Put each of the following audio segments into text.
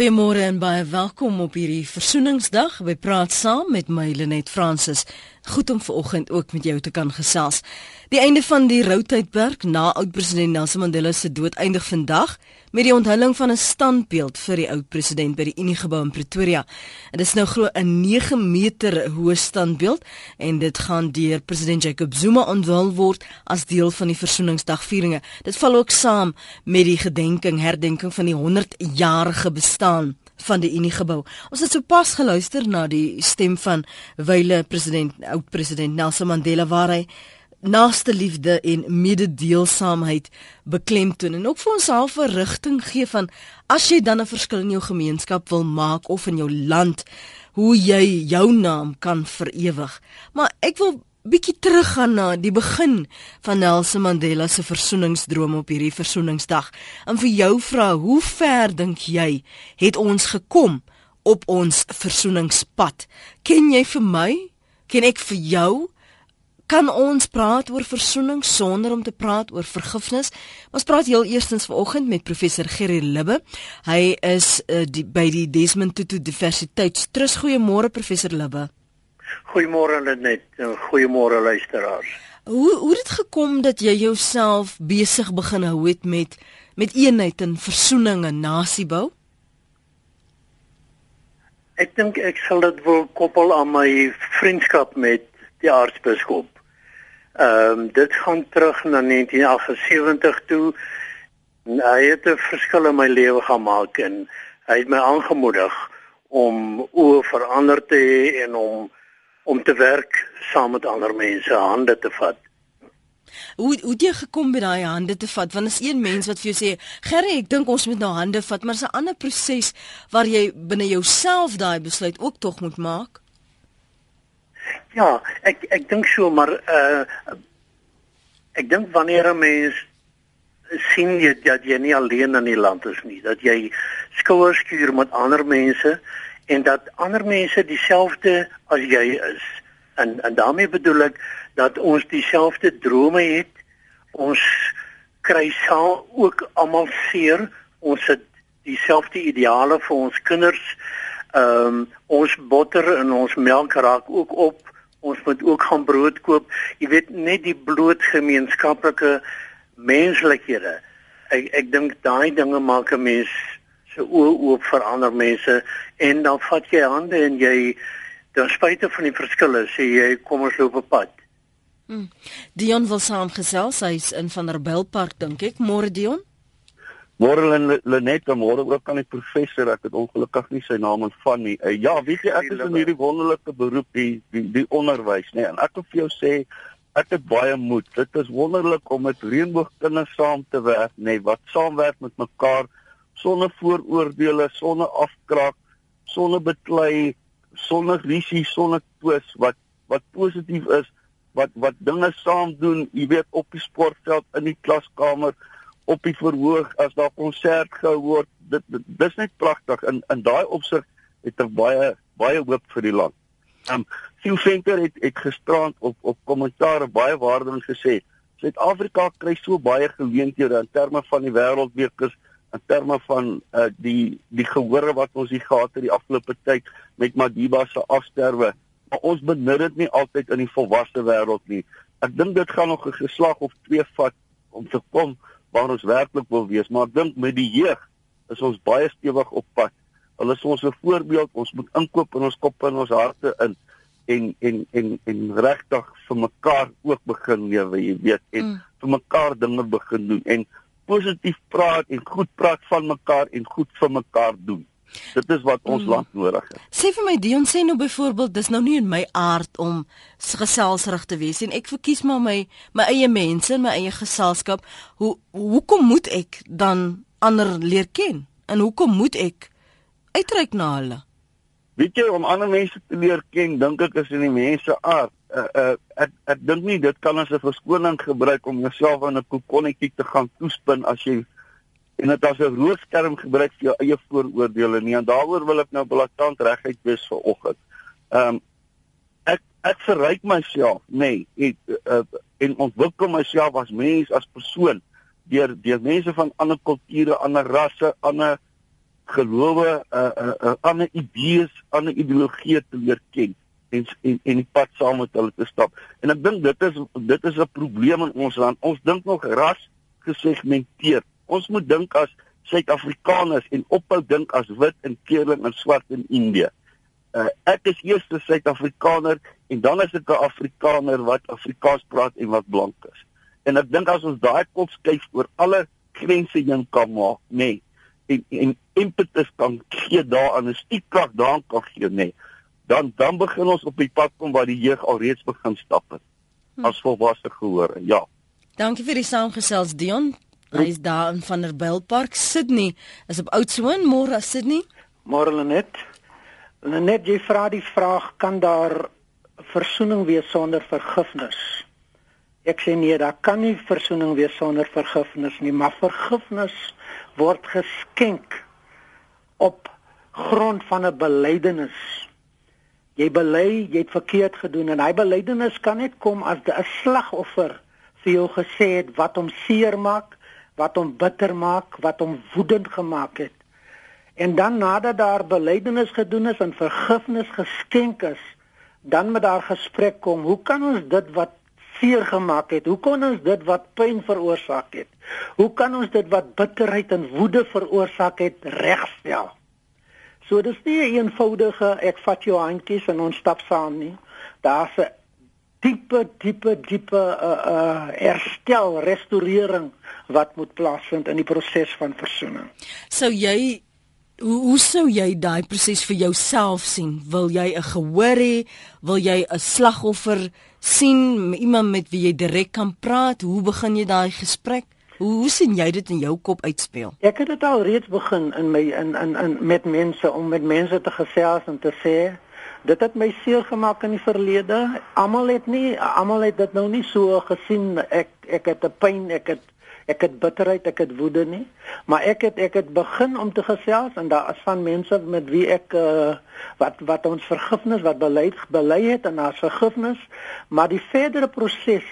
Goeiemôre en baie welkom op hierdie Versoeningsdag by Praat Saam met my Lenet Fransis. Goed om vanoggend ook met jou te kan gesels. Die einde van die routydperk na oud-president Nelson Mandela se dood eindig vandag met die onthulling van 'n standbeeld vir die oud-president by die Uniegebou in Pretoria. Dit is nou glo 'n 9 meter hoë standbeeld en dit gaan deur president Jacob Zuma onthul word as deel van die Versoeningsdagvieringe. Dit val ook saam met die gedenking herdenking van die 100-jarige bestaan van die Uniegebou. Ons het sopas geluister na die stem van wyle president oud-president Nelson Mandela waar hy naaste liefde en mededeelsaamheid beklemtoon en ook vir ons half 'n rigting gee van as jy dan 'n verskil in jou gemeenskap wil maak of in jou land hoe jy jou naam kan verewig. Maar ek wil bietjie teruggaan na die begin van Nelson Mandela se versoeningsdroom op hierdie versoeningsdag. En vir jou vra, hoe ver dink jy het ons gekom op ons versoeningspad? Ken jy vir my? Ken ek vir jou? Kan ons praat oor versoening sonder om te praat oor vergifnis. Ons praat heel eerstens vanoggend met professor Gerry Libbe. Hy is uh, die, by die Desmond Tutu Diversiteitstrust. Goeiemôre professor Libbe. Goeiemôre Lenet. Goeiemôre luisteraars. Hoe hoe het dit gekom dat jy jouself besig begin hou het met met eenheid en versoening en nasiebou? Ek dink ek sal dit wil koppel aan my vriendskap met die aartsbiskop. Ehm um, dit gaan terug na 1978 toe. Hy het 'n verskil in my lewe gemaak en hy het my aangemoedig om oë verander te hê en om om te werk saam met ander mense hande te vat. Hoe hoe jy gekom by daai hande te vat? Want is een mens wat vir jou sê, "Gerry, ek dink ons moet nou hande vat," maar is 'n ander proses waar jy binne jouself daai besluit ook tog moet maak. Ja, ek ek dink so maar uh ek dink wanneer 'n mens sien jy dat jy nie alleen in die land is nie, dat jy skouers skuur met ander mense en dat ander mense dieselfde as jy is. En en daarmee bedoel ek dat ons dieselfde drome het. Ons kry saam ook almal seer. Ons het dieselfde ideale vir ons kinders. Ehm um, ons botter en ons melk raak ook op ons moet ook gaan brood koop. Jy weet net die bloot gemeenskaplike menslikhede. Ek ek dink daai dinge maak 'n mens se oë oop vir ander mense en dan vat jy hande en jy ten spyte van die verskille sê jy kom ons loop op pad. Hmm. Dion wil saamgesels, hy's in van der Bilpark dink ek. Môre Dion? Môre Lenet, môre ook aan die professor. Ek het ongelukkig nie sy naam ontvang nie. Uh, ja, weet jy ek is in hierdie wonderlike beroep die die die onderwys, nê. Nee, en ek wil vir jou sê ek het baie moed. Dit is wonderlik om met reënboogkinders saam te werk, nê, nee, wat saamwerk met mekaar sonder vooroordeele, sonder afkraak, sonder beklei, sonder risie, sonder twis wat wat positief is, wat wat dinge saam doen, jy weet op die sportveld, in die klaskamer op die verhoog as daar konsert gehou word. Dit, dit dis net pragtig in in daai opsig het er baie baie hoop vir die land. Um Sue Venter het het gisterand op op kommentaar baie waardevol gesê. Suid-Afrika kry so baie geleenthede in terme van die wêreldbeker in terme van uh die die gehore wat ons hier gehad het die afgelope tyd met Madiba se afsterwe. Maar ons benut dit nie altyd in die volwasse wêreld nie. Ek dink dit gaan nog 'n geslag of twee vat om te kom waar ons werklik wil wees, maar ek dink met die jeug is ons baie stewig op pad. Hulle is ons 'n voorbeeld. Ons moet inkoop in ons koppe en ons harte in en en en en regtig vir mekaar ook begin lewe, jy weet, en mm. vir mekaar dinge begin doen en positief praat en goed praat van mekaar en goed vir mekaar doen. Dit is wat ons mm. land nodig het. Sê vir my Dion sê nou byvoorbeeld dis nou nie in my aard om geselsrig te wees en ek verkies maar my my eie mense, my eie geselskap. Hoe hoekom moet ek dan ander leer ken? En hoekom moet ek uitreik na hulle? Weet jy om ander mense te leer ken, dink ek is in die mense aard. Uh, uh, ek ek dink nie dit kan as 'n verskoning gebruik om jouself in 'n kokonnetjie te gaan toespin as jy en dit as 'n rookskerm gebruik vir jou eie vooroordeele nie en daaroor wil ek nou blaatant regheid wees vir oggend. Ehm um, ek ek verryk myself nê nee, uh, en ontwikkel myself as mens as persoon deur deur mense van ander kulture, ander rasse, ander gelowe, uh, uh, uh, ander idees, ander ideologieë te leer ken en en en die pad saam met hulle te stap. En ek dink dit is dit is 'n probleem in ons land. Ons dink nog ras gesegmenteer. Ons moet dink as Suid-Afrikaners en ophou dink as wit en keerling en swart in Indië. Uh, ek is eers 'n Suid-Afrikaner en dan is ek 'n Afrikaner wat Afrikaans praat en wat blank is. En ek dink as ons daai kop skuif oor alle grense heen kan maak, nê, nee, en en impetus kan gee daaraan, 'n stiekkrag daaraan kan gee, nê, nee, dan dan begin ons op die pad kom waar die jeug alreeds begin stap het hm. as volwasse gehoor. Ja. Dankie vir die saamgesels Dion. Hy is daar in Vanderbijlpark, Sydney. Is op Oudtshoorn, môre Sydney. Môre Lenet. Lenet, jy vra die vraag kan daar versoening wees sonder vergifnis? Ek sê nee, daar kan nie versoening wees sonder vergifnis nie, maar vergifnis word geskenk op grond van 'n belydenis. Jy bely, jy het verkeerd gedoen en hy belydenis kan net kom as 'n slagoffer vir jou gesê het wat hom seermaak, wat hom bitter maak, wat hom woedend gemaak het. En dan nadat daar belydenis gedoen is en vergifnis geskenk is, dan moet daar gesprek kom. Hoe kan ons dit wat seer gemaak het, hoe kan ons dit wat pyn veroorsaak het? Hoe kan ons dit wat bitterheid en woede veroorsaak het regstel? So dis nie 'n eenvoudige ek vat jou handjies en ons stap saam nie. Daar's 'n diepe diepe diepe uh uh herstel, restaurering wat moet plaasvind in die proses van versoening. Sou jy hoe hoe sou jy daai proses vir jouself sien? Wil jy 'n gehoor hê? Wil jy 'n slagoffer sien, iemand met wie jy direk kan praat? Hoe begin jy daai gesprek? Hoe, hoe sien jy dit in jou kop uitspeel? Ek het dit al reeds begin in my in in in met mense om met mense te gesels en te sê dit het my seer gemaak in die verlede. Almal het nie almal het dit nou nie so gesien. Ek ek het 'n pyn, ek het ek het bitterheid, ek het woede nie, maar ek het ek het begin om te gesels en daar is van mense met wie ek uh, wat wat ons vergifnis wat bely bely het en daar's vergifnis, maar die verdere proses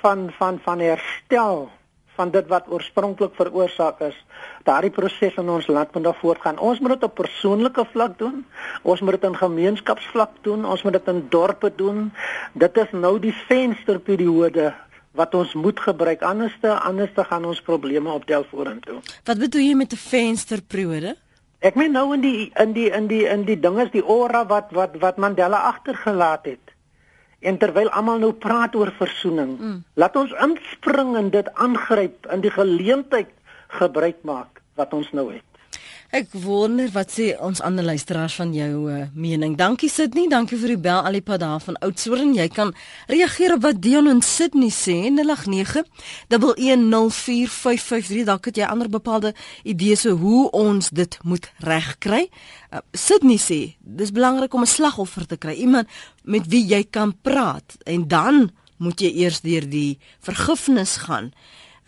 van van van herstel van dit wat oorspronklik veroorsaak is. Daardie proses in ons land moet nog voortgaan. Ons moet dit op persoonlike vlak doen. Ons moet dit in gemeenskapsvlak doen. Ons moet dit in dorpe doen. Dit is nou die vensterperiode wat ons moet gebruik anderste anderste gaan ons probleme optel vorentoe. Wat bedoel jy met 'n vensterperiode? Ek meen nou in die in die in die in die dinges die aura wat wat wat Mandela agtergelaat het. En terwyl almal nou praat oor versoening, mm. laat ons inspring en dit aangryp in die geleentheid gebruik maak wat ons nou het. Ek wonder wat sê ons ander luisteraars van jou uh, mening. Dankie Sydney, dankie vir die bel Alipad daar van Oudtshoorn. Jy kan reageer op wat Dion en Sydney sê en 089 1104553. Dalk het jy ander bepaalde idees hoe ons dit moet regkry. Uh, Sydney sê dis belangrik om 'n slagoffer te kry, iemand met wie jy kan praat en dan moet jy eers deur die vergifnis gaan.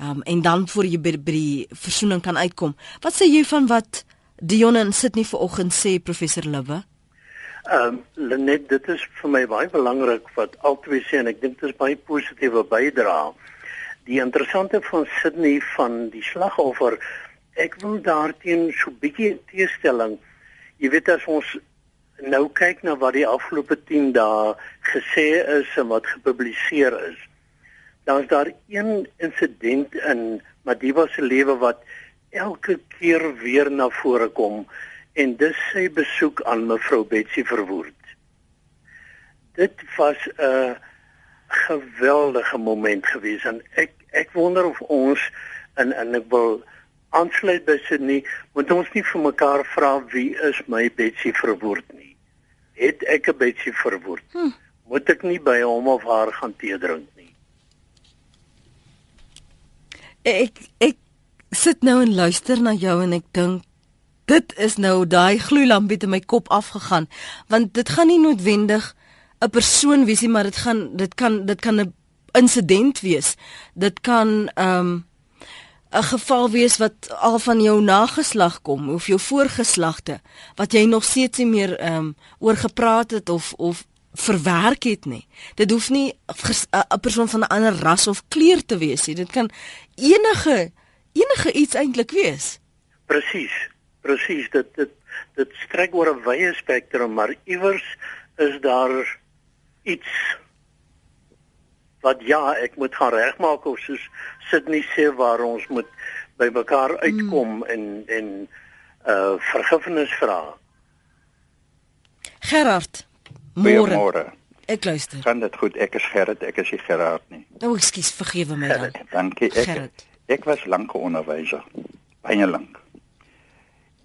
Um, en dan voor jy by die versoening kan uitkom. Wat sê jy van wat Dion en sit nie vanoggend sê professor Liwe. Ehm um, Lenet, dit is vir my baie belangrik wat albei sê en ek dink dit is baie positiewe bydrae. Die interessante van Sydney van die slagoffer, ek wil daarteen so 'n bietjie teestelling. Jy weet as ons nou kyk na wat die afgelope 10 dae gesê is en wat gepubliseer is. Dan is daar een insident in Madiba se lewe wat elke keer weer na vore kom en dis sy besoek aan mevrou Betsy Verwoerd. Dit was 'n geweldige moment gewees en ek ek wonder of ons en en ek wil aansluit by Sydney moet ons nie vir mekaar vra wie is my Betsy Verwoerd nie. Het ek 'n Betsy Verwoerd? Hm. Moet ek nie by hom of haar gaan tee drink nie. Ek ek sit nou en luister na jou en ek dink dit is nou daai gloeilampie in my kop afgegaan want dit gaan nie noodwendig 'n persoon wees nie maar dit gaan dit kan dit kan 'n insident wees dit kan ehm um, 'n geval wees wat al van jou nageslag kom of jou voorgeslagte wat jy nog steeds nie meer ehm um, oor gepraat het of of verwerk het nie. Dit hoef nie 'n persoon van 'n ander ras of kleur te wees nie. Dit kan enige enige iets eintlik wees. Presies. presies dit dit dit strek oor 'n wye spektrum maar iewers is daar iets wat ja ek moet gaan regmaak of soos Sydney sê waar ons moet by mekaar uitkom mm. en en uh vergifnis vra Gerard môre môre Ek luister. Kan dit goed. Ek is Gerrit, ek is nie Gerard nie. O, oh, ekskuus, vergewe my dan. Dankie. Ek Gerrit. Ek was lank 'n onderwyser. Baie lank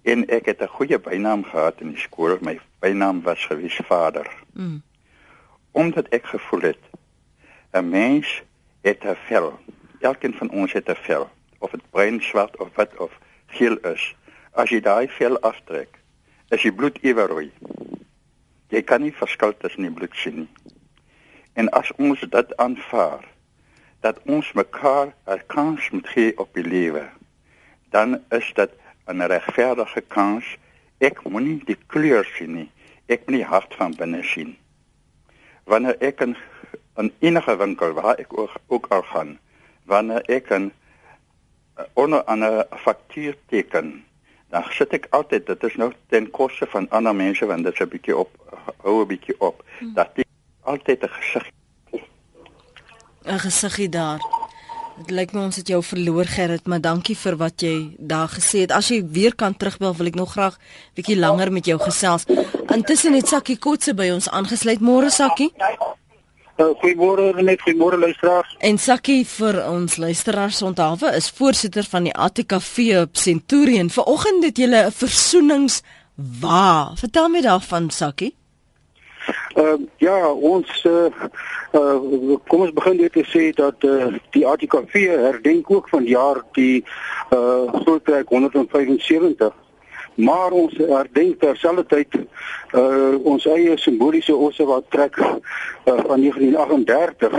en ek het 'n goeie bynaam gehad in die skool. My bynaam was gewees Vader. Mm. Omdat ek gevoel het 'n mens het 'n vel. Elkeen van ons het 'n vel, of dit bruin, swart of wat of geel is. As jy daai vel aftrek, is die bloed ewerooi. Jy kan nie verskil tussen die bloed sien nie. En as ons dit aanvaar dat ons mekaar 'n kans moet gee op die lewe, dan is dit 'n regverdige kans. Ek moenie die kleur sien nie. Ek moet die hart van binne sien. Wanneer ek in 'n enige winkel waar ek ook, ook al gaan, wanneer ek 'n eh, onder 'n faktuur teken, dan sit ek altyd, dit is nou ten koste van ander mense want dit is 'n bietjie op hou 'n bietjie op. Hmm. Dat ek altyd 'n gesig 'n gesiggie daar. Dit lyk my ons het jou verloor Gerrit, maar dankie vir wat jy daar gesê het. As jy weer kan terugbel, wil ek nog graag bietjie langer met jou gesels. Intussen het Sakkie Kotse by ons aangesluit. Môre Sakkie. Uh, goeiemôre net, goeiemôre luisteraars. En Sakkie vir ons luisteraars onthaalwe is voorsitter van die ATKV op Centurion. Vanoggend het julle 'n versoenings Waar? Vertel my daarvan, Sakkie. Ehm uh, ja, ons uh, uh kom ons begin net te sê dat uh, die ATKV herdenk ook van jaar die uh groot trek 175 maar ons herdenk terselfdertyd uh ons eie simboliese Ossewa trek uh, van 1938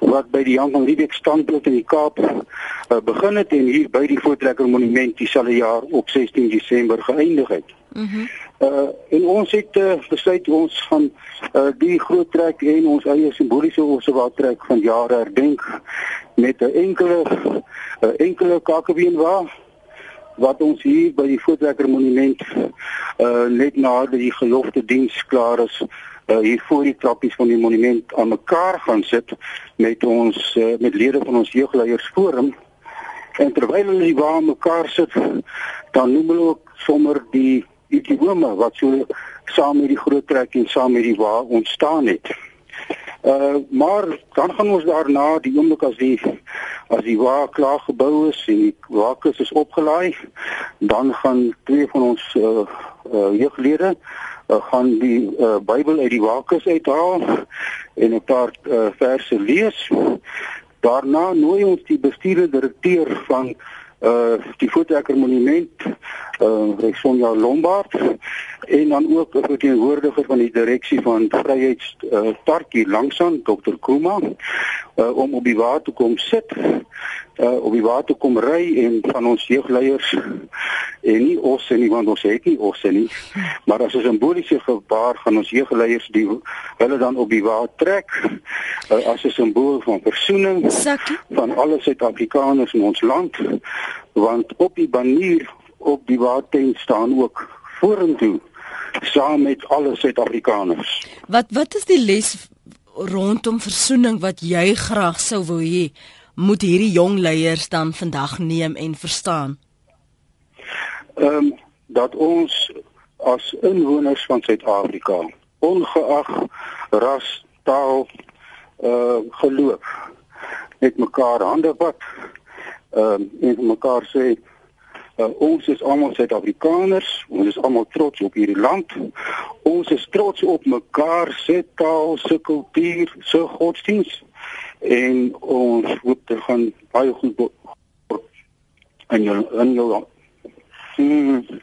wat by die Jan van Riebeeck standbeeld in die Kaap uh, begin het en hier by die Voortrekker Monument dieselfde jaar op 16 Desember geëindig het. Mhm. Mm uh en ons het uh, besluit ons gaan uh die groot trek en ons eie simboliese Ossewa trek van jare herdenk met 'n enkele uh, enkele kakebeen waar wat ons hier by die Voortrekker Monument uh net na die gelofte diens klaar is uh hier voor die trappies van die monument aan mekaar gaan sit met ons uh, met lede van ons jeugleiersforum. En terwyl hulle hier aan mekaar sit dan noem hulle ook sommer die idiome wat so saam met die groot trek en saam met die wa ontstaan het. Uh maar dan gaan ons daarna die oomblik as die as die wa klaar gebou is en die wakkers is opgelaai, dan gaan twee van ons uh, uh jeuglede uh, gaan die uh, Bybel uit die wakkers uithaal en 'n paar uh, verse lees. Daarna nooi ons die bestuurder direkteur van uh die voetrekker monument uh Rexonja Lombard en dan ook 'n verteenwoordiger van die direksie van Vryheids uh Parkie langsaan Dr Kuma uh om op die water kom sit uh op die water kom ry en van ons jeugleiers en nie ons en nie want ons het nie ons nie maar as 'n simboliese gebaar gaan ons jeugleiers die hulle dan op die water trek uh, as 'n simbool van versoening van alle Suid-Afrikaners in ons land want op die banier op die watertent staan ook vorentoe saam met alle Suid-Afrikaners. Wat wat is die les rondom versoening wat jy graag sou wou hê moet hierdie jong leiers dan vandag neem en verstaan? Ehm um, dat ons as inwoners van Suid-Afrika ongeag ras, taal, uh geloof net mekaar hande vat ehm um, en mekaar sê uh, ons is almal Suid-Afrikaners, ons is almal trots op hierdie land. Ons is trots op mekaar se taal, se kultuur, se godsdienst en ons hoop dit gaan baie goed in jou in jou hmm,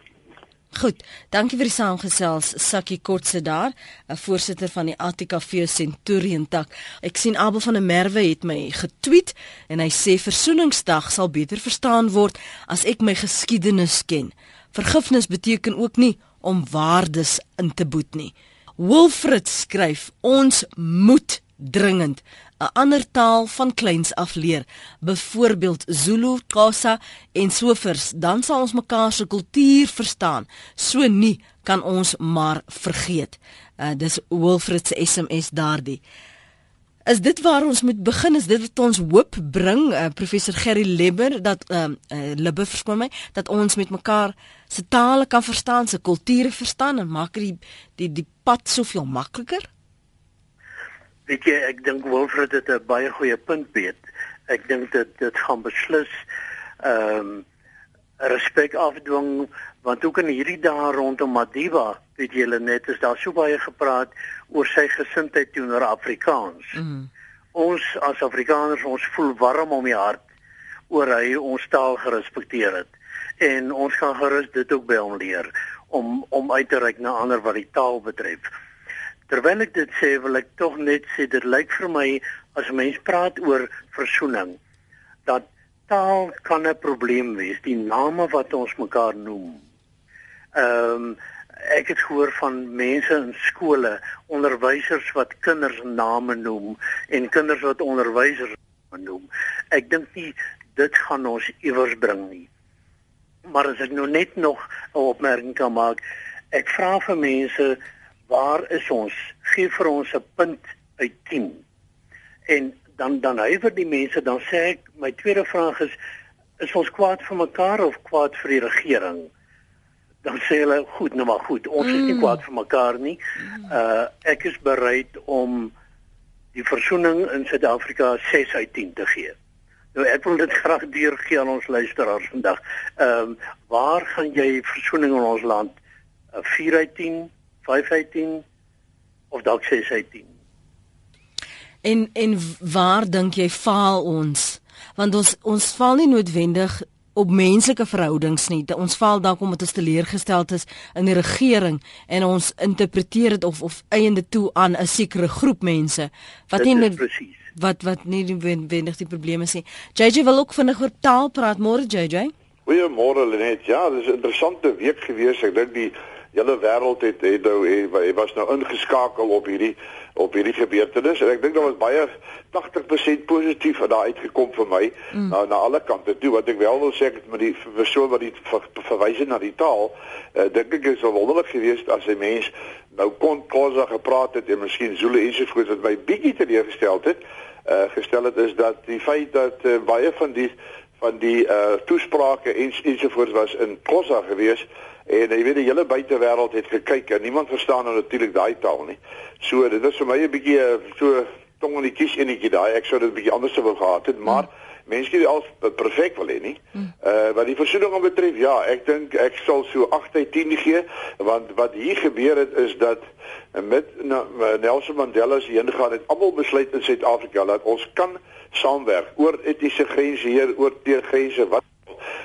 Goed, dankie vir die saamgesels Sakkie Kortse daar, 'n voorsitter van die ATKV Centurion tak. Ek sien Abel van der Merwe het my getweet en hy sê versoeningsdag sal beter verstaan word as ek my geskiedenis ken. Vergifnis beteken ook nie om waardes in te boet nie. Wilfred skryf: Ons moet dringend 'n ander taal van kleins af leer, byvoorbeeld Zulu, Xhosa en sovers, dan sal ons mekaar se kultuur verstaan. So nie kan ons maar vergeet. Uh, dis Wilfred se SMS daardie. Is dit waar ons moet begin? Is dit wat ons hoop bring, uh, professor Gerry Lebber dat ehm uh, uh, Lebbe verskoon my dat ons met mekaar se tale kan verstaan, se kulture verstaan en maak die die die pad soveel makliker? Weet jy, ek dink Wilfred het 'n baie goeie punt weet. Ek dink dit dit gaan beslis ehm um, respek afdwing want ook in hierdie dae rondom Madiba, weet julle net, is daar so baie gepraat oor sy gesindheid teenoor Afrikaans. Mm. Ons as Afrikaners, ons voel warm om die hart oor hy ons taal gerespekteer het en ons gaan gerus dit ook by hom leer om om uit te reik na ander wat die taal betref. Terwyl ek dit sê, wil ek tog net sê dit lyk vir my as mense praat oor versoening dat taal kan 'n probleem wees, die name wat ons mekaar noem. Ehm um, ek het gehoor van mense in skole, onderwysers wat kinders name noem en kinders wat onderwysers noem. Ek dink nie dit gaan ons iewers bring nie. Maar as ek nou net nog 'n opmerking kan maak, ek vra vir mense waar is ons? Gee vir ons 'n punt uit 10. En dan dan huiwer die mense, dan sê ek my tweede vraag is is ons kwaad vir mekaar of kwaad vir die regering? Dan sê hulle goed, nou maar goed, ons mm. is nie mm. kwaad vir mekaar nie. Uh ek is bereid om die versoening in Suid-Afrika 6 uit 10 te gee. Nou ek wil dit graag deurgee aan ons luisteraars vandag. Ehm um, waar gaan jy versoening in ons land? 'n 4 uit 10, 5 uit 10 of dalk 6 uit 10. En en waar dink jy faal ons? Want ons ons faal nie noodwendig op menslike verhoudings nie. Ons faal dalk omdat ons teleurgesteld is in die regering en ons interpreteer dit of of eiende toe aan 'n sekere groep mense wat dit nie presies wat wat nie noodwendig die probleme is nie. JJ wil ook vinnig oor taal praat môre JJ. Goeiemôre Lenet. Ja, dis 'n interessante week gewees. Ek dink die hele wêreld het het nou hy was nou ingeskakel op hierdie op hierdie gebeurtenis en ek dink daar was baie 80% positief wat daar uitgekom vir my mm. na na alle kante toe wat ek wel wil sê ek met die persoon wat die ver, verwys na die taal uh, dink ek is wonderlik geweest as 'n mens nou kon Khoza gepraat het en miskien Zulu ensovoorts wat my bietjie teleurgestel het uh, gestel het is dat die feit dat uh, baie van die van die uh, toesprake en ensovoorts was in Khoza geweest En jy weet die hele buitewêreld het gekyk en niemand verstaan nou natuurlik daai taal nie. So dit is vir my 'n bietjie eh, so tong in die kies enetjie daai. Ek sou dit 'n bietjie anders wou gehad het, maar hmm. mense het al perfek wil hê nie. Hmm. Uh wat die versoening betref, ja, ek dink ek sal so 8 uit 10 gee want wat hier gebeur het is dat met Nelson Mandela se heen gaan het almal besluit in Suid-Afrika dat ons kan saamwerk oor etiese grense hier, oor teë grense wat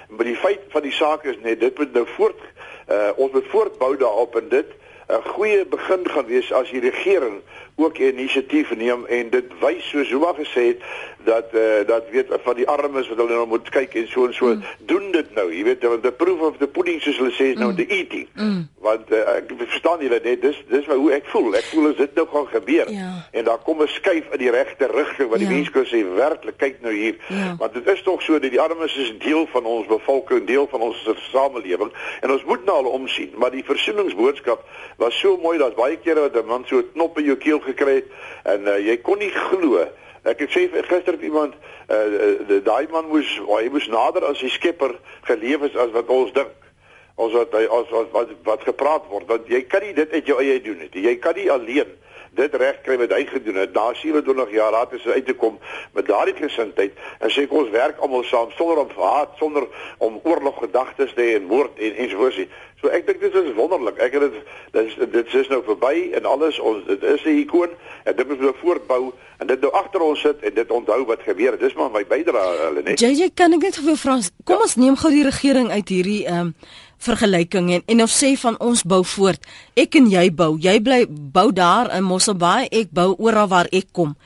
maar die feit van die saak is net dit moet nou voort uh, ons moet voortbou daarop en dit 'n goeie begin gaan wees as die regering ook inisiatief neem en dit wys soos Zuma gesê het dat uh, dat weet van die armes wat hulle nou moet kyk en so en so mm. doen dit nou jy weet want the proof of the pudding soos hulle sê is nou mm. the eating mm. want uh, ek verstaan julle net dis dis hoe ek voel ek voel as dit nou gaan gebeur ja. en daar kom 'n skuif in die regte rigting wat die ja. mense kan sê werklik kyk nou hier ja. want dit is tog so dat die armes is deel van ons bevolking deel van ons samelewing en ons moet na hulle omsien maar die versoeningsboodskap was so mooi dat baie kere wat 'n man so 'n knop in jou keel gekry het en uh, jy kon nie glo Ek het sê gister het iemand uh, daai man moes hy moes nader aan sy skepper geleef het as wat ons dink. Ons wat hy as wat wat gepraat word want jy kan nie dit uit jou eie doen nie. Jy kan nie alleen dit reg kry wat hy gedoen het. Daar 27 jaar laat is uit te kom met daardie gesindheid en sê ons werk almal saam sonder om haat, sonder om oorloggedagtes te hê en moord en ensovoorts. So ek dink dit is wonderlik. Ek het dit dit dit is nou verby en alles ons dit is 'n ikoon en dit moet nou voortbou en dit nou agter ons sit en dit onthou wat gebeur het. Dis maar my bydrae hulle net. JJ kan ek net vir vra kom ja. ons neem gou die regering uit hierdie ehm um, vergelyking en en ons sê van ons bou voort. Ek en jy bou. Jy bly bou daar in Mosselbaai, ek bou oral waar ek kom.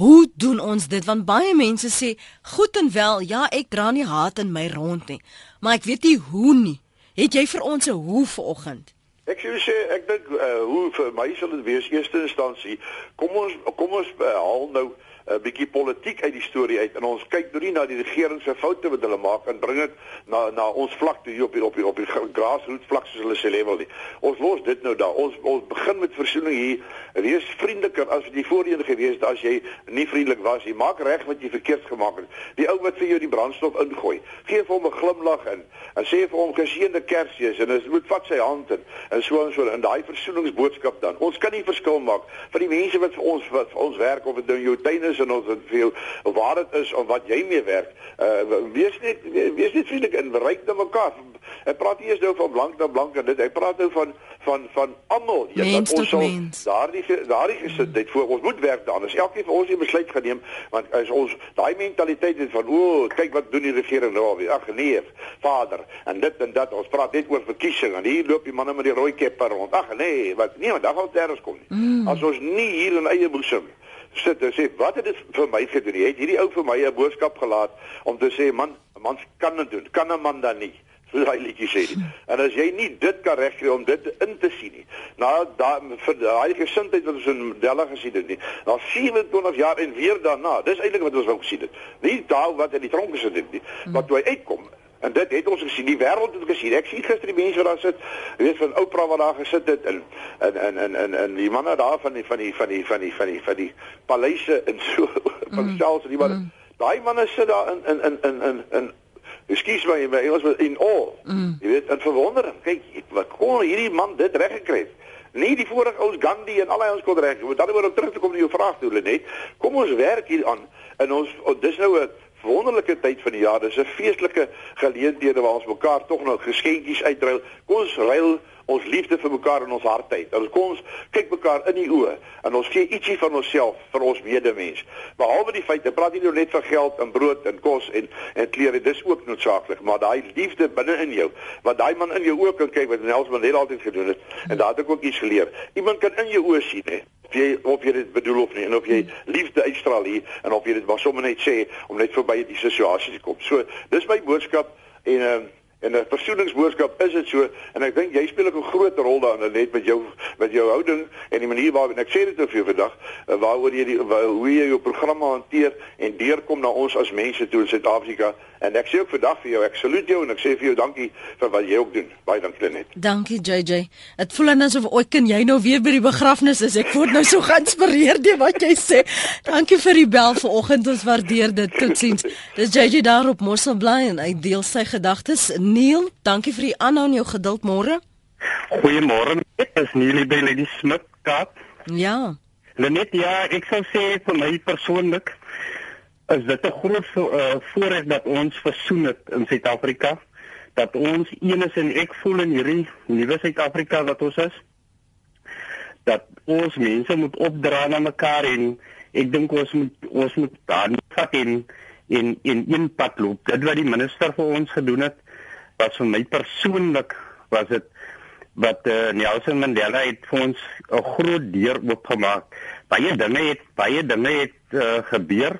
Hoe doen ons dit? Want baie mense sê, "Goed en wel, ja, ek dra nie haat in my rond nie, maar ek weet nie hoe nie." Het jy vir ons 'n hoe vanoggend? Ek sou sê ek dink uh, hoe vir my sal dit wees eerste instansie. Kom ons kom ons uh, haal nou 'n bietjie politiek uit die storie uit en ons kyk nou nie na die regering se foute wat hulle maak en bring dit na na ons vlak toe hier op die, op die, op die grassroots vlak soos hulle sê level nie. Ons los dit nou daar. Ons ons begin met versoening hier. Wees vriendeliker as wat jy voorheen gewees het as jy nie vriendelik was nie. Maak reg wat jy verkeerd gemaak het. Die ou wat vir jou die brandstof ingooi, gee vir hom 'n glimlag in en sê vir hom geseënde Kersfees en as moet vat sy hand in en so en so in daai versoeningsboodskap dan. Ons kan nie verskil maak vir die mense wat vir ons wat vir ons werk of dit nou jou tuin is en ons het veel waar dit is of wat jy mee werk. Uh wees net wees net vriendelik en bereik na mekaar. Hy praat eers nou van blank na blank en dit hy praat nou van van van almal. Ja dat ons sal daardie daardie gesindheid voor ons moet werk dan as elkeen van ons 'n besluit geneem want as ons daai mentaliteit het van o kyk wat doen die regering nou alweer. Ag nee vader en dit en dat ons praat net oor verkiesing en hier loop die manne met die rooi keppe rond. Ag nee wat nee want dan gaan dit eers kom nie. Mm. as ons nie hier in eie boesem sit en sê wat het dit vir my gedoen? Jy het hierdie ou vir my 'n boodskap gelaat om te sê man, 'n man kan dit doen. Kan 'n man dan nie? So hy liedjie sê. En as jy nie dit kan regkry om dit in te sien nie. Nou daai daai gesindheid wat ons in Della gesien het nie. Na 27 jaar en weer daarna. Dis eintlik wat ons wou gesien het. Nie daai wat in die tronk gesit het nie. Wat toe hy uitkom En dit het ons gesien, die wêreld het gesien. Ek sien gister die mense wat daar sit, weet van Oprah wat daar gesit het in in in in in, in die manne daar van die van die van die van die van die van die paleise en so van mm. selfs die manne. Mm. Daai manne sit daar in in in in in in Ekskuus my, my Engels was in all. Mm. Jy weet, en verwondering. Kyk, wat kon hierdie man dit reg gekry het? Nie die vorige ou Gandhi en al hy ons kon reg. Want dan word om terug te kom na jou vraag toe, net. Kom ons werk hier aan in ons oh, dis nou 'n wonderlike tyd van die jaar. Dis 'n feestelike geleenthede waar ons mekaar tog nog geskenkies uitruil. Kom ons ruil ons liefde vir mekaar in ons hart uit. Ons kom ons kyk mekaar in die oë en ons gee ietsie van onsself vir ons medemens. Behalwe die feit, ek praat nie nou net van geld en brood en kos en en klere, dis ook noodsaaklik, maar daai liefde binne in jou, wat daai man in jou oë kan kyk wat Nels Mandela altyd gedoen het en daar het ek ook iets geleer. Iemand kan in jou oë sien, hè of jy of jy dit bedoel of nie en of jy liefde uitstraal hier en of jy dit maar sommer net sê om net verby die situasie te kom. So, dis my boodskap en ehm uh, En 'n versoeningsboodskap is dit so en ek dink jy speel ook 'n groot rol daarin net met jou met jou houding en die manier waarop ek sê dit nou vir jou vandag eh, waaroor jy die waar, hoe jy jou programme hanteer en deurkom na ons as mense toe in Suid-Afrika en ek sê ook vandag vir jou ek saluut jou en ek sê vir jou dankie vir wat jy ook doen. Baie dankie net Dankie JJ Dit voel asof ooit kan jy nou weer by die begrafnis is. Ek word nou so geïnspireerd deur wat jy sê. Dankie vir die bel vanoggend. Ons waardeer dit. Totsiens. Dis JJ daar op Mossel bly en hy deel sy gedagtes. Neil, dankie vir die aanhou en jou geduld môre. Goeiemôre. Dit is Neil by Lady Smith Kaap. Ja. Net ja, ek sou sê vir my persoonlik is dit 'n groot uh, voorreg dat ons versoen het in Suid-Afrika. Dat ons een is en ek voel in hierdie nuwe Suid-Afrika wat ons is. Dat ons mense moet opdra na mekaar en ek dink ons moet ons moet daar vat in in in een pad loop. Dit wat die minister vir ons gedoen het was vir my persoonlik was dit wat uh, Nelson Mandela het vir ons 'n groot deur oopgemaak. Baie dinge het baie dinge het uh, gebeur.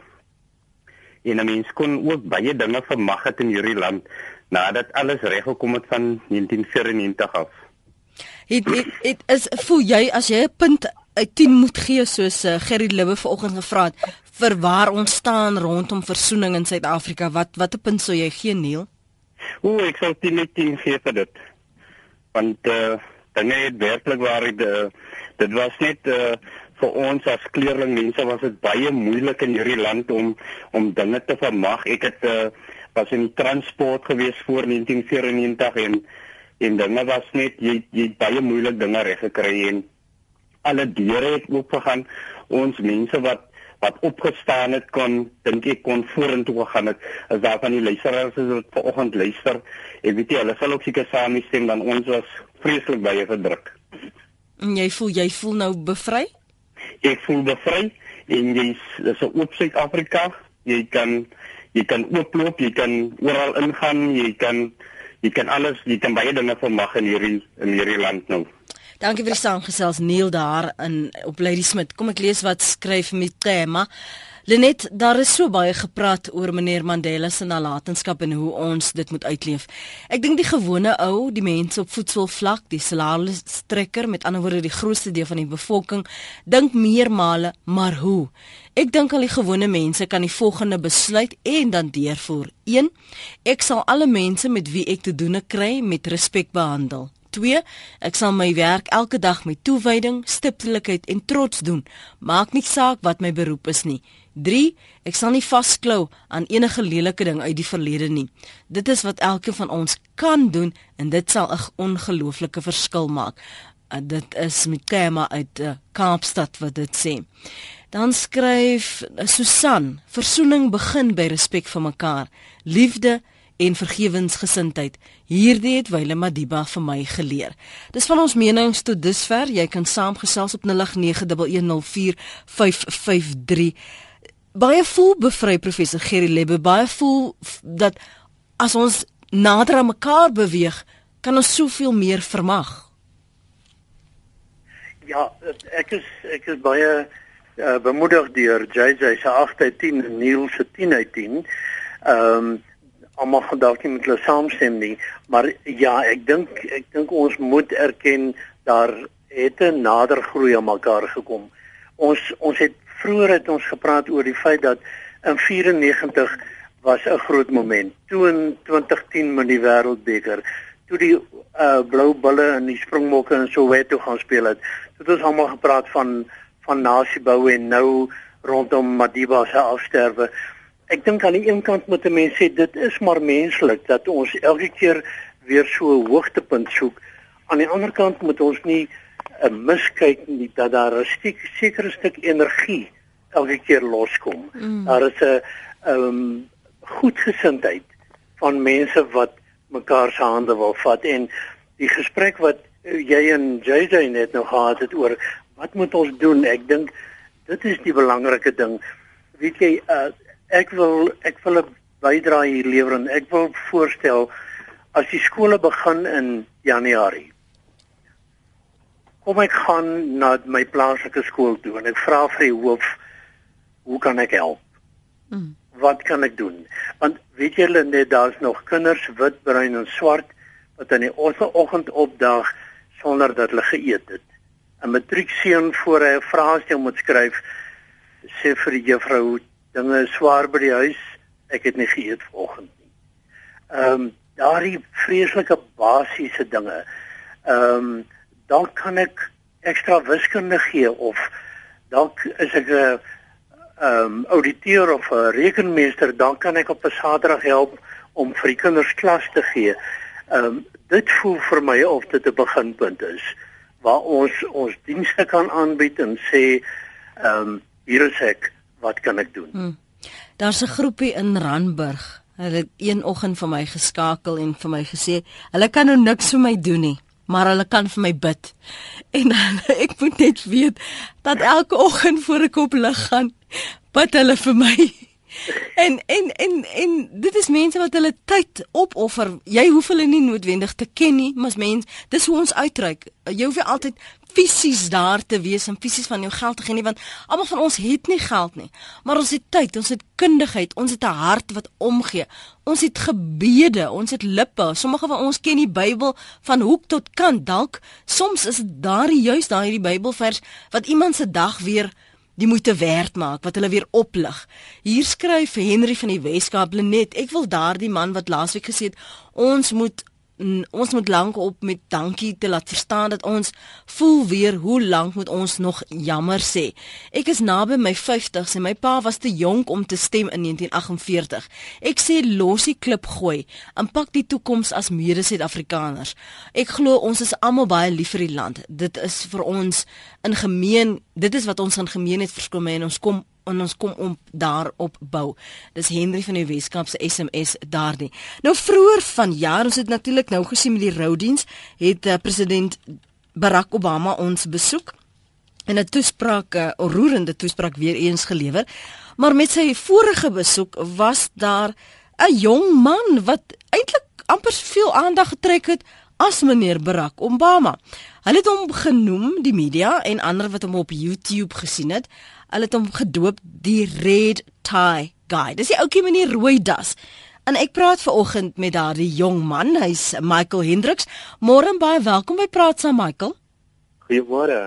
En 'n mens kon ook baie dinge vermag het in hierdie land nadat alles reg gekom het van 1994 af. Het, het, het is voel jy as jy 'n punt uit 10 moet gee soos uh, Gerry Libbe vanoggend gevra het vir waar ons staan rondom versoening in Suid-Afrika wat watter punt sou jy gee Neil? O, ek sal dit net teen gee vir dit. Want eh uh, dinge het werklik waar dit uh, dit was net eh uh, vir ons as kleerling mense was dit baie moeilik in hierdie land om om dinge te vermag. Ek het uh, was in transport gewees voor 1994 en en dinge was net jy jy baie moeilik dinge reg gekry en alle deure het oop gegaan. Ons mense wat wat opgestaan het kon dink ek kon vorentoe gegaan het as daar van die luisteraars is wat vanoggend luister ek weet jy hulle sal ook seker saamstem dan ons was vreeslik baie verdruk en jy voel jy voel nou bevry ek voel bevry en jy is op Suid-Afrika jy kan jy kan ooploop jy kan oral ingaan jy kan jy kan alles jy kan baie dinge vermag in hierdie in hierdie land nou Dankie vir die saamgesels Neil daar in op Lady Smith. Kom ek lees wat skryf Mitema. Lenet, daar is so baie gepraat oor meneer Mandela se nalatenskap en hoe ons dit moet uitleef. Ek dink die gewone ou, die mense op voetsoolvlak, die salarisstrekker, met ander woorde die grootste deel van die bevolking, dink meermale, maar hoe? Ek dink al die gewone mense kan die volgende besluit en dan deurvoer. 1. Ek sal alle mense met wie ek te doen kry met respek behandel. 2. Ek sal my werk elke dag met toewyding, stiptelikheid en trots doen. Maak nie saak wat my beroep is nie. 3. Ek sal nie vasklou aan enige lelike ding uit die verlede nie. Dit is wat elkeen van ons kan doen en dit sal 'n ongelooflike verskil maak. Uh, dit is met Kema uit uh, Kaapstad wat dit sê. Dan skryf uh, Susan, versoening begin by respek vir mekaar. Liefde en vergewensgesindheid. Hierdie het Wile Madiba vir my geleer. Dis van ons menings tot dusver. Jy kan saamgesels op 0891104553. Baie voel bevry professor Gerry Lebbe, baie voel dat as ons nader aan mekaar beweeg, kan ons soveel meer vermag. Ja, ek is ek is baie uh, bemoedig deur JJ se 8 uit 10 en Neil se 10 uit 10. Ehm um, almal dalk nie met hulle saamstem nie, maar ja, ek dink ek dink ons moet erken daar het 'n nader groei aan mekaar gekom. Ons ons het vroeër het ons gepraat oor die feit dat in 94 was 'n groot moment. Toe in 2010 met die Wêreldbeker, toe die uh, blou bulle in die Springbokke in Soweto gaan speel het, het ons almal gepraat van van nasiebou en nou rondom Madiba se afsterwe ek dink aan die een kant moet 'n mens sê dit is maar menslik dat ons elke keer weer so 'n hoogtepunt soek. Aan die ander kant moet ons nie 'n uh, miskyk nie dat daar 'n sekere stuk energie elke keer loskom. Mm. Daar is 'n ehm um, goedgesindheid van mense wat mekaar se hande wil vat en die gesprek wat jy en JJ net nou gehad het oor wat moet ons doen? Ek dink dit is die belangrike ding. Weet jy, uh, ek wil ek wil 'n bydrae hier lewer en ek wil voorstel as die skole begin in Januarie. Kom ek gaan na my plaaslike skool toe en ek vra vir die hoof hoe kan ek help? Mm. Wat kan ek doen? Want weet julle net daar's nog kinders wit, bruin en swart wat in die oggend opdag sonder dat hulle geëet het. 'n Matriekseun voor hy 'n vraestel moet skryf sê vir die juffrou dinge is swaar by die huis. Ek het nie geëet vanoggend nie. Ehm um, daardie vreeslike basiese dinge. Ehm um, dan kan ek ekstra wiskunde gee of dalk is ek 'n ehm um, ouditeur of 'n rekenmeester, dan kan ek op 'n Saterdag help om vir die kinders klas te gee. Ehm um, dit voel vir my of dit 'n beginpunt is waar ons ons dienste kan aanbied en sê ehm um, hier is ek wat kan ek doen? Hmm. Daar's 'n groepie in Randburg. Hulle het een oggend vir my geskakel en vir my gesê, hulle kan nou niks vir my doen nie, maar hulle kan vir my bid. En ek moet net weet dat elke oggend voor ek op lig gaan, bid hulle vir my. En en en en dit is mense wat hulle tyd opoffer. Jy hoef hulle nie noodwendig te ken nie, maar mens, dis hoe ons uitreik. Jy hoef nie altyd fisies daar te wees en fisies van jou geld te gee nie want almal van ons het nie geld nie. Maar ons het tyd, ons het kundigheid, ons het 'n hart wat omgee. Ons het gebede, ons het lippe. Sommige van ons ken die Bybel van hoek tot kant. Dalk soms is dit daardie juis daardie Bybelvers wat iemand se dag weer die moeite werd maak wat hulle weer oplig. Hier skryf Henry van die Weskaap net ek wil daardie man wat laasweek gesê het ons moet ons moet lank op met dankie te laat verstaan dat ons voel weer hoe lank moet ons nog jammer sê. Ek is naby my 50s en my pa was te jonk om te stem in 1948. Ek sê losie klip gooi, impak die toekoms as mede-Suid-Afrikaners. Ek glo ons is almal baie lief vir die land. Dit is vir ons in gemeen, dit is wat ons in gemeen het verskyn en ons kom en ons kom om daarop bou. Dis Henry van die Weskaap se SMS daardie. Nou vroeër vanjaar, ons het natuurlik nou gesien met die roudiens, het uh, president Barack Obama ons besoek en 'n toespraak, 'n uh, roerende toespraak weer eens gelewer. Maar met sy vorige besoek was daar 'n jong man wat eintlik amper veel aandag getrek het as meneer Barack Obama. Hulle het hom genoem die media en ander wat hom op YouTube gesien het Hulle het hom gedoop die Red Tie Guy. Dis die ouetjie met die rooi das. En ek praat ver oggend met daardie jong man, hy's Michael Hendriks. Môre baie welkom by Praat saam Michael. Goeiemôre.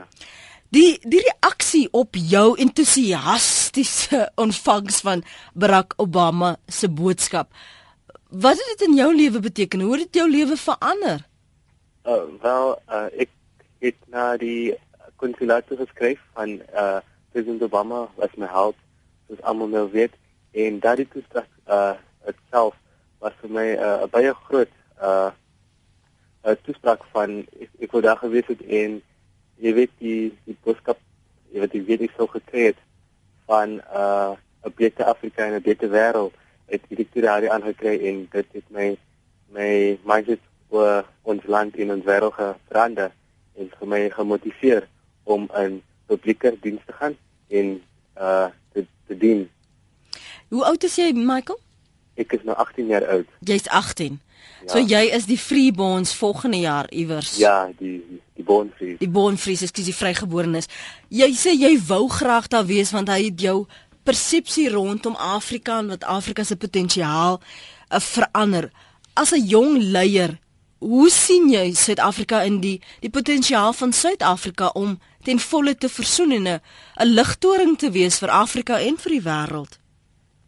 Die die reaksie op jou entoesiastiese ontvangs van Barack Obama se boodskap. Wat het dit in jou lewe beteken? Hoe het dit jou lewe verander? Uh, wel, uh, ek het na die konsulaat geskryf van uh, president Obama was my help, soos almal nou weet, en daardie toespraak uh itself was vir my 'n uh, baie groot uh 'n toespraak van ek, ek wou daar gewees het en jy weet die die boodskap jy weet die weet ek sou gekry het van uh 'n beter Afrika en 'n beter wêreld het die direkteur aangekry en dit het my my mindset oor ons land en ons wêreld verander en vir my gemotiveer om in publieke diens te gaan en uh te, te dien. Hoe oud is jy, Michael? Ek is nou 18 jaar oud. Jy's 18. Ja. So jy is die freeborns volgende jaar iewers. Ja, die die bornfries. Die bornfries, ekskuus, die vrygeborenes. Jy sê jy wou graag daar wees want hy het jou persepsie rondom Afrika en wat Afrika se potensiaal uh, verander. As 'n jong leier, hoe sien jy Suid-Afrika in die die potensiaal van Suid-Afrika om ten volle te versoen en 'n ligtoring te wees vir Afrika en vir die wêreld?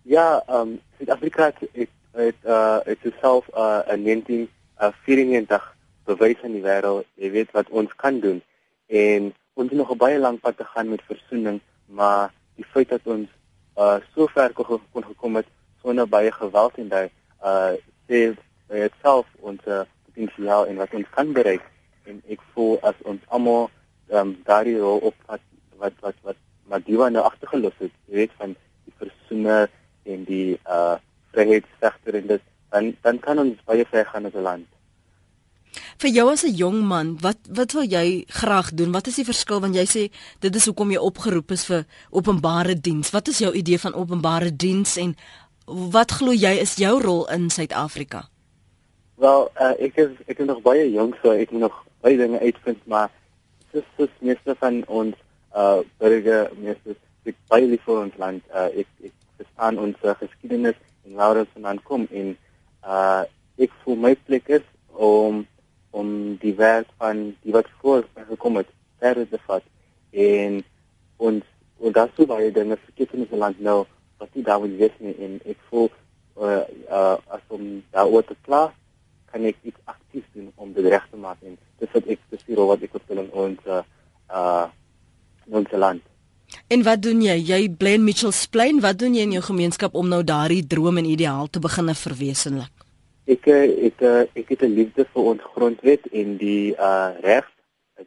Ja, ehm um, Suid-Afrika het het het uh het self uh in 1994 uh, bewys aan die wêreld, jy weet wat ons kan doen en ons het nog 'n baie lank pad te gaan met versoening, maar die feit dat ons uh so ver kon gekom het sonder baie geweld en daai uh sê dit self ons uh, potensiaal en wat ons kan bereik en ek voel as ons almal um, daardie rol op wat wat wat Madiba nou agtergelos het, jy weet van die versoener en die uh vryheidsvegter en dit dan dan kan ons baie ver gaan as 'n land. Vir jou as 'n jong man, wat wat wil jy graag doen? Wat is die verskil want jy sê dit is hoekom jy opgeroep is vir openbare diens. Wat is jou idee van openbare diens en wat glo jy is jou rol in Suid-Afrika? Wel, uh, ek is ek is nog baie jonk so ek moet nog baie dinge uitvind, maar dis dis meeste van ons uh burger meeste ek baie lief vir ons land. Uh, ek ek verstaan ons geskiedenis en waar ons vandaan kom en uh ek voel my plek is om om die werk van die wat voor gekom het verder te vat en ons en dat sou baie dinge verkeerd in ons land nou wat die daar wil nie en ek voel uh, uh as om daar oor te klaar kan ek iets aktief doen om dit reg te maak en dis wat ek spesifiek wat ek wil in ons uh, uh ons land En wat doen jy? Jy bly in Mitchells Plain. Wat doen jy in jou gemeenskap om nou daardie droom en ideaal te begin verwesenlik? Ek eh, ek ek het 'n liefde vir ons grondwet en die uh reg.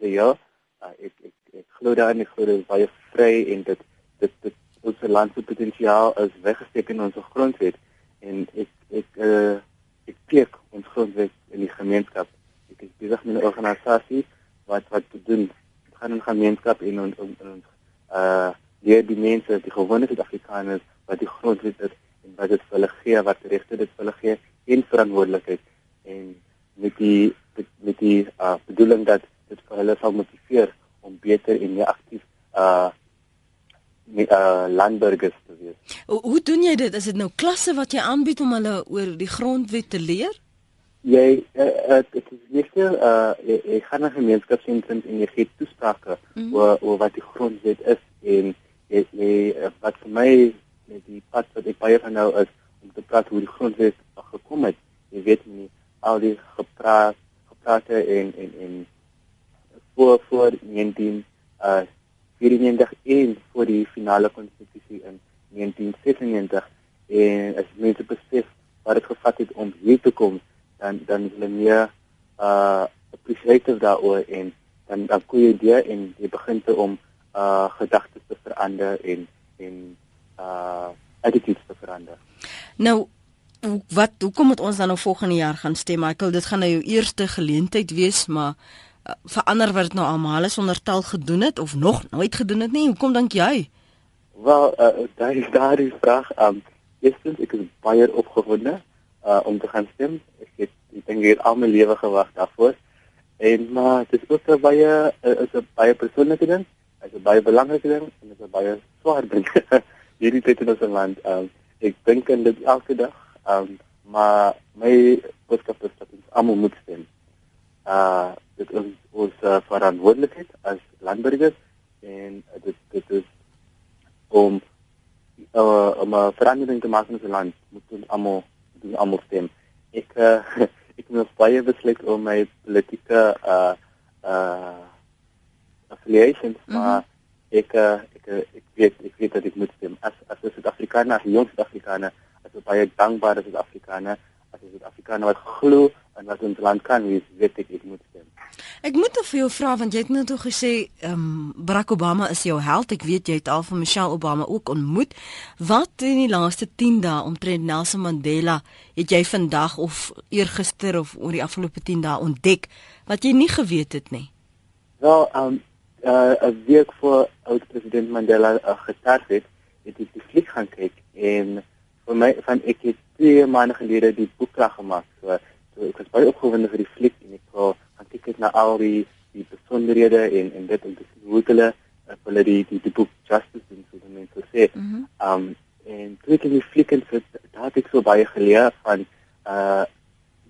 Jy ja, uh, ek ek ek glo daarin, ek glo dit is baie vry en dit dit dit ons land se potensiaal is weggesteek in ons grondwet en ek ek uh ek kyk ons grondwet in die gemeenskap. Ek is besig met 'n organisasie wat wat te doen. Gaan in gemeenskap en ons ons uh leer die mense die gewone Suid-Afrikaners wat die grondwet is en wat dit vir hulle gee wat regte dit vir hulle gee en verantwoordelikheid en met die met die uh bedoeling dat dit vir hulle sal motiveer om beter en meer aktief uh met uh landburgers te wees. Hoe, hoe doen jy dit? Is dit nou klasse wat jy aanbied om hulle oor die grondwet te leer? Jy uh, dit is net uh ek gaan na gemeenskapssentrums en jy gee toesprake mm oor oor wat die grondwet is en jy, jy wat vir my met die pad wat ek baie van nou is om te praat hoe die grondwet gekom het. Jy weet nie al die gepraat geprate en en en voor voor 19 uh 94 en voor die finale konstitusie in 1996 en as mense besef wat dit gevat het om hier te kom dan dan is hulle meer uh appreciative daaroor en dan dan kom jy daar en jy begin te om uh gedagtes te verander en en uh attitudes te verander. Nou wat hoekom moet ons dan nou volgende jaar gaan stem Michael? Dit gaan nou jou eerste geleentheid wees, maar uh, verander wat nou almal is onder tel gedoen het of nog nooit gedoen het nie. Hoekom dink jy? Wel, uh, daar is daar die vraag. Um eerstens ek is baie opgewonde uh om te gaan stem. Ek het ek dink hier al my lewe gewag daarvoor. En maar dit is ook baie uh, is 'n baie persoonlike ding. Dit is 'n baie belangrike ding en dit is 'n baie swaar ding hierdie tyd in ons land. Um, ek dink aan dit elke dag. Um, maar my boodskap is dat ons almal moet stem. Uh dit is ons uh, verantwoordelikheid as landburgers en dit dit is om uh, om 'n verandering te maak in ons land moet ons almal almal stem. Ek uh, ek moet baie besluit om my politieke uh uh affiliations mm -hmm. maar ek uh, ek ek weet ek weet dat ek moet stem as as 'n Suid-Afrikaner, as 'n jong Suid-Afrikaner, as 'n baie dankbare Suid-Afrikaner, as 'n Suid-Afrikaner wat glo en wat ons land kan wees, weet ek ek moet stem. Ek moet nou vir jou vra want jy het net toe gesê ehm um, Barack Obama is jou held. Ek weet jy het al van Michelle Obama ook ontmoet. Wat in die laaste 10 dae omtrent Nelson Mandela het jy vandag of eergister of oor die afgelope 10 dae ontdek wat jy nie geweet het nie? Wel, ehm um, uh, 'n week voor oud president Mandela uh, gestart het, het ek die fliek gaan kyk en vir my van ek het twee maande gelede die boek klaar gemaak. So, so ek was baie opgewonde vir die fliek en ek wou gaan kyk na al die die besonderhede en en dit en dis hoe hulle uh, hulle die, die die boek justice en so dan net so sê. Mm um, en toe ek die fliek en so daar het ek so baie geleer van uh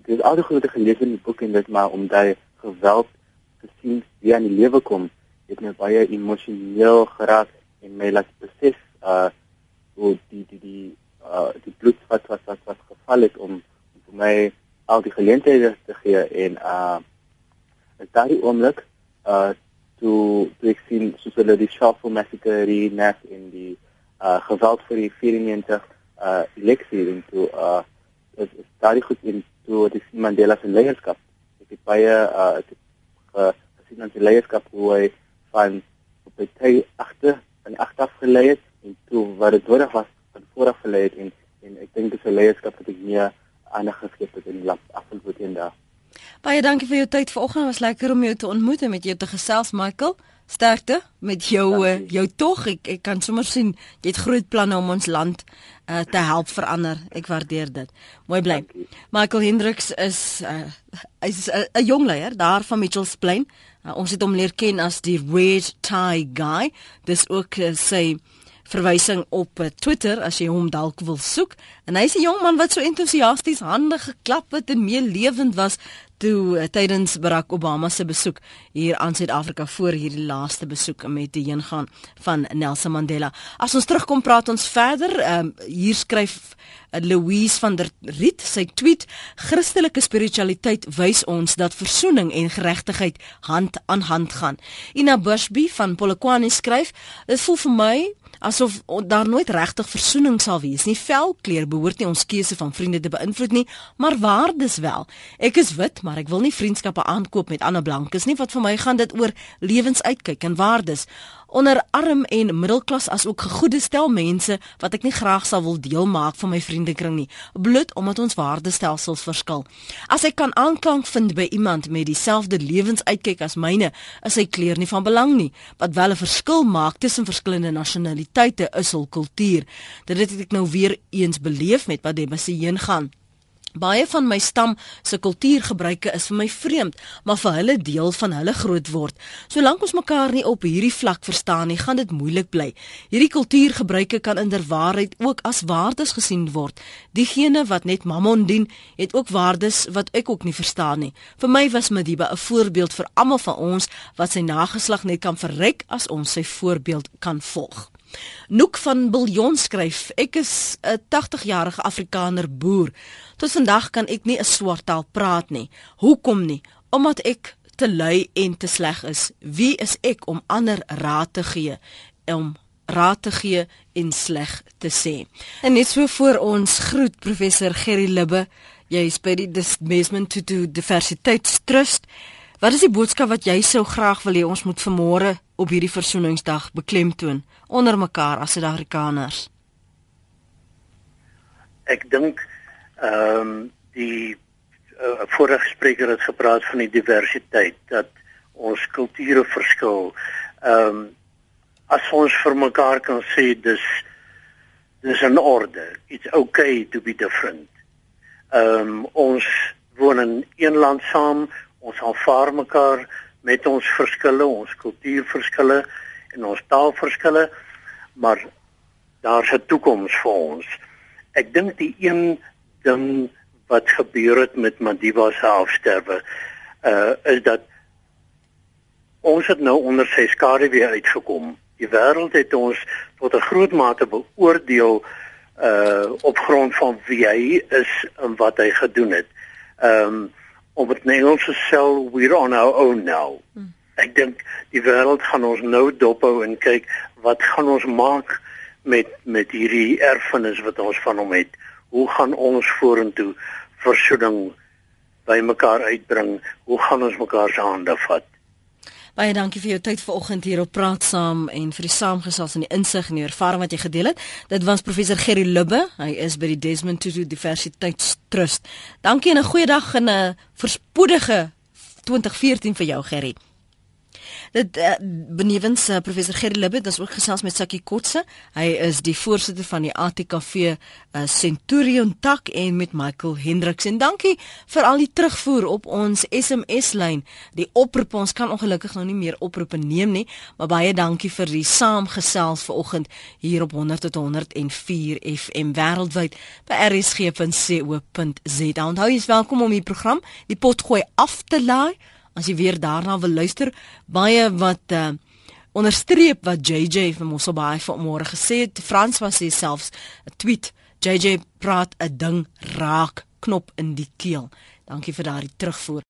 dis al die goeie gelees in die boek en dit maar om daai geweld te sien wie aan die lewe kom het my baie emosioneel geraak en my laat besef uh hoe die die die uh die bloed wat wat wat wat geval het om, om vir my al die geleenthede te gee en uh en daai oomblik uh toe toe ek sien soos hulle die Sharpeville massacre net in die uh geweld vir die 94 uh eleksie en toe uh is, is daai goed in toe die Mandela se leierskap. Ek het baie uh ek het uh, gesien aan die leierskap hoe hy van op tyd agter en agteraf gelei het en toe wat dit nodig was van vooraf gelei het en en ek dink dis 'n leierskap wat ek meer aandag gegee het in die afgelope een dag. Baie dankie vir jou tyd vanoggend. Was lekker om jou te ontmoet en met jou te gesels, Michael. Sterkte met jou uh, jou tog. Ek ek kan sommer sien jy het groot planne om ons land uh, te help verander. Ek waardeer dit. Mooi bly. Michael Hendricks is uh, is 'n uh, jong leier daar van Mitchells Plain. Uh, ons het hom leer ken as die Red Tie Guy. Dis ook uh, sy verwysing op uh, Twitter as jy hom dalk wil soek. En hy's 'n jong man wat so entoesiasties hande geklap het en meelewend was toe uh, tydens Barack Obama se besoek hier aan Suid-Afrika voor hierdie laaste besoek met die heengaan van Nelson Mandela. As ons terugkom praat ons verder. Um, hier skryf uh, Louise van der Riet sy tweet: Christelike spiritualiteit wys ons dat versoening en geregtigheid hand aan hand gaan. Ina Bushby van Polokwane skryf: Dit voel vir my asof daar nooit regtig versoening sal wees nie. Velkleur behoort nie ons keuse van vriende te beïnvloed nie, maar waardes wel. Ek is wit, maar ek wil nie vriendskappe aankoop met ander blankes nie. Wat vir my gaan dit oor lewensuitkyk en waardes onder arm en middelklas as ook gegoede stel mense wat ek nie graag sal wil deel maak van my vriendekring nie bloot omdat ons waardestelsels verskil. As ek kan aanklank vind by iemand met dieselfde lewensuitkyk as myne is sy kleur nie van belang nie wat wel 'n verskil maak tussen verskillende nasionaliteite is hul kultuur. Dit het ek nou weer eens beleef met wat Debbe heen gaan Baie van my stam se kultuurgebruike is vir my vreemd, maar vir hulle deel van hulle groot word. Solank ons mekaar nie op hierdie vlak verstaan nie, gaan dit moeilik bly. Hierdie kultuurgebruike kan inderwaarheid ook as waardes gesien word. Diegene wat net Mammon dien, het ook waardes wat ek ook nie verstaan nie. Vir my was Madiba 'n voorbeeld vir almal van ons wat sy nageslag net kan verryk as ons sy voorbeeld kan volg. Noek van Biljon skryf: Ek is 'n 80-jarige Afrikaner boer. Tot vandag kan ek nie 'n swart taal praat nie. Hoekom nie? Omdat ek te lui en te sleg is. Wie is ek om ander raad te gee? Om raad te gee en sleg te sê. En net so voor ons groet professor Gerry Libbe. Jy is by die Desmond Tutu Diversiteitstrust. Wat is die boodskap wat jy sou graag wil hê ons moet vanmôre op hierdie versoeningsdag beklemtoon onder mekaar as Suid-Afrikaners? Ek dink ehm um, die uh, vorige spreker het gepraat van die diversiteit dat ons kulture verskil. Ehm um, as ons vir mekaar kan sê dis dis 'n orde. It's okay to be different. Ehm um, ons woon in een land saam ons aanvaar mekaar met ons verskille, ons kultuurverskille en ons taalverskille, maar daar's 'n toekoms vir ons. Ek dink die een ding wat gebeur het met Madiba se afsterwe uh is dat ons het nou onder sy skare weer uitgekom. Die wêreld het ons tot 'n groot mate beoordeel uh op grond van wie hy is en wat hy gedoen het. Ehm um, om dit Engels te sê we're on our own now. Hmm. Ek dink die wêreld gaan ons nou dophou en kyk wat gaan ons maak met met hierdie erfenis wat ons van hom het. Hoe gaan ons vorentoe versoening by mekaar uitbring? Hoe gaan ons mekaar se hande vat? Baie dankie vir jou tyd vanoggend hier op Praat Saam en vir die saamgesels en die insig en die ervaring wat jy gedeel het. Dit was professor Gerry Lubbe. Hy is by die Desmond Tutu Diversiteitstrust. Dankie en 'n goeie dag en 'n voorspoedige 2014 vir jou Gerry. Dit uh, benewens uh, professor Gerry Libbe, dis ook gesels met Sakkie Kotse. Hy is die voorsitter van die ATKV uh, eh, Centurion tak en met Michael Hendriks. En dankie vir al die terugvoer op ons SMS lyn. Die oproep ons kan ongelukkig nou nie meer oproepe neem nie, maar baie dankie vir die saamgesels vanoggend hier op 100 tot 104 FM wêreldwyd by rsg.co.za. Onthou jy's welkom om die program die pot gooi af te laai as jy weer daarna wil luister baie wat uh, onderstreep wat JJ van Mosselbaai vanmôre gesê het. Frans was hy selfs 'n tweet. JJ praat 'n ding raak knop in die keel. Dankie vir daardie terugvoer